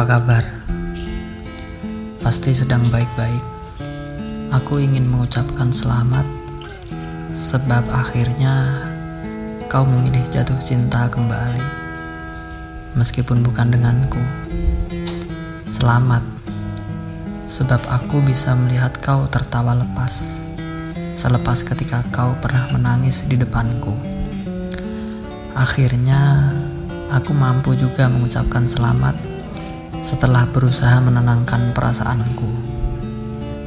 Apa kabar? Pasti sedang baik-baik. Aku ingin mengucapkan selamat sebab akhirnya kau memilih jatuh cinta kembali. Meskipun bukan denganku. Selamat sebab aku bisa melihat kau tertawa lepas. Selepas ketika kau pernah menangis di depanku. Akhirnya aku mampu juga mengucapkan selamat setelah berusaha menenangkan perasaanku,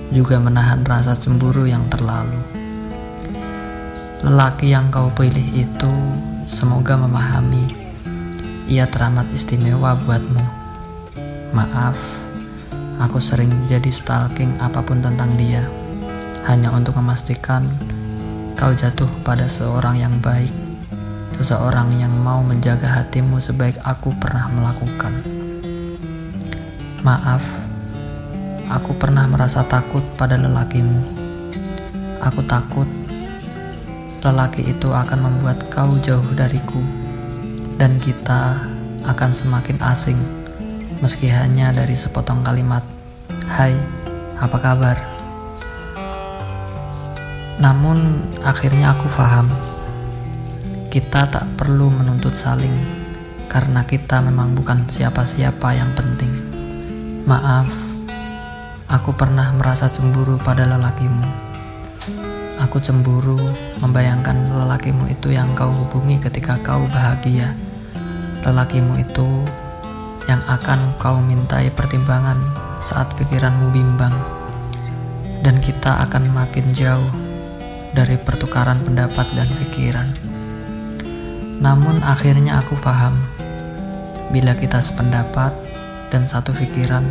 juga menahan rasa cemburu yang terlalu. Lelaki yang kau pilih itu semoga memahami, ia teramat istimewa buatmu. Maaf, aku sering jadi stalking apa pun tentang dia, hanya untuk memastikan kau jatuh pada seorang yang baik, seseorang yang mau menjaga hatimu sebaik aku pernah melakukan. Maaf, aku pernah merasa takut pada lelakimu. Aku takut lelaki itu akan membuat kau jauh dariku, dan kita akan semakin asing, meski hanya dari sepotong kalimat. Hai, apa kabar? Namun, akhirnya aku paham, kita tak perlu menuntut saling, karena kita memang bukan siapa-siapa yang penting. Maaf, aku pernah merasa cemburu pada lelakimu. Aku cemburu membayangkan lelakimu itu yang kau hubungi ketika kau bahagia. Lelakimu itu yang akan kau mintai pertimbangan saat pikiranmu bimbang. Dan kita akan makin jauh dari pertukaran pendapat dan pikiran. Namun akhirnya aku paham, bila kita sependapat, dan satu pikiran,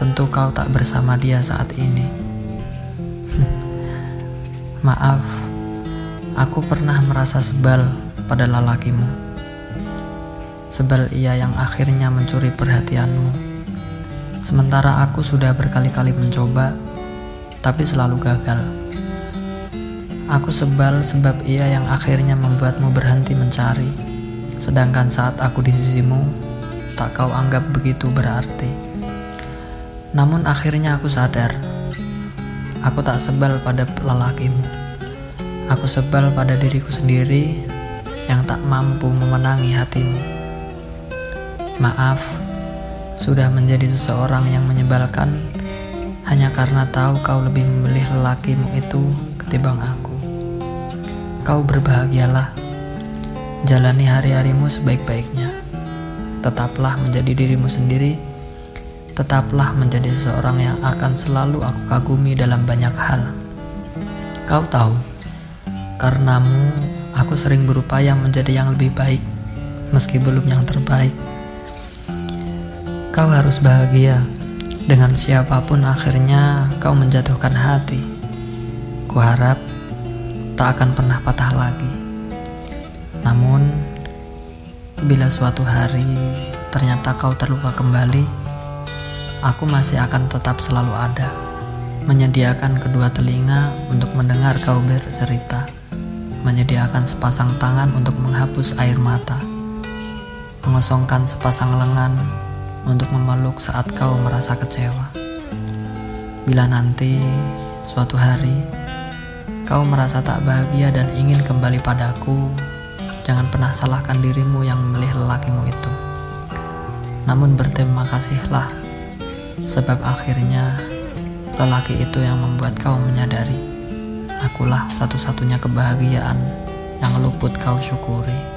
tentu kau tak bersama dia saat ini. Maaf, aku pernah merasa sebal pada lelakimu. Sebal ia yang akhirnya mencuri perhatianmu. Sementara aku sudah berkali-kali mencoba, tapi selalu gagal. Aku sebal sebab ia yang akhirnya membuatmu berhenti mencari. Sedangkan saat aku di sisimu, tak kau anggap begitu berarti. Namun akhirnya aku sadar, aku tak sebal pada lelakimu. Aku sebal pada diriku sendiri yang tak mampu memenangi hatimu. Maaf, sudah menjadi seseorang yang menyebalkan hanya karena tahu kau lebih memilih lelakimu itu ketimbang aku. Kau berbahagialah, jalani hari-harimu sebaik-baiknya tetaplah menjadi dirimu sendiri, tetaplah menjadi seseorang yang akan selalu aku kagumi dalam banyak hal. Kau tahu, karenamu aku sering berupaya menjadi yang lebih baik, meski belum yang terbaik. Kau harus bahagia dengan siapa pun akhirnya kau menjatuhkan hati. Kuharap tak akan pernah patah lagi. Namun, Bila suatu hari ternyata kau terluka kembali, aku masih akan tetap selalu ada, menyediakan kedua telinga untuk mendengar kau bercerita, menyediakan sepasang tangan untuk menghapus air mata, mengosongkan sepasang lengan untuk memeluk saat kau merasa kecewa. Bila nanti suatu hari kau merasa tak bahagia dan ingin kembali padaku, Jangan pernah salahkan dirimu yang memilih lelakimu itu. Namun berterima kasihlah, sebab akhirnya lelaki itu yang membuat kau menyadari, akulah satu-satunya kebahagiaan yang luput kau syukuri.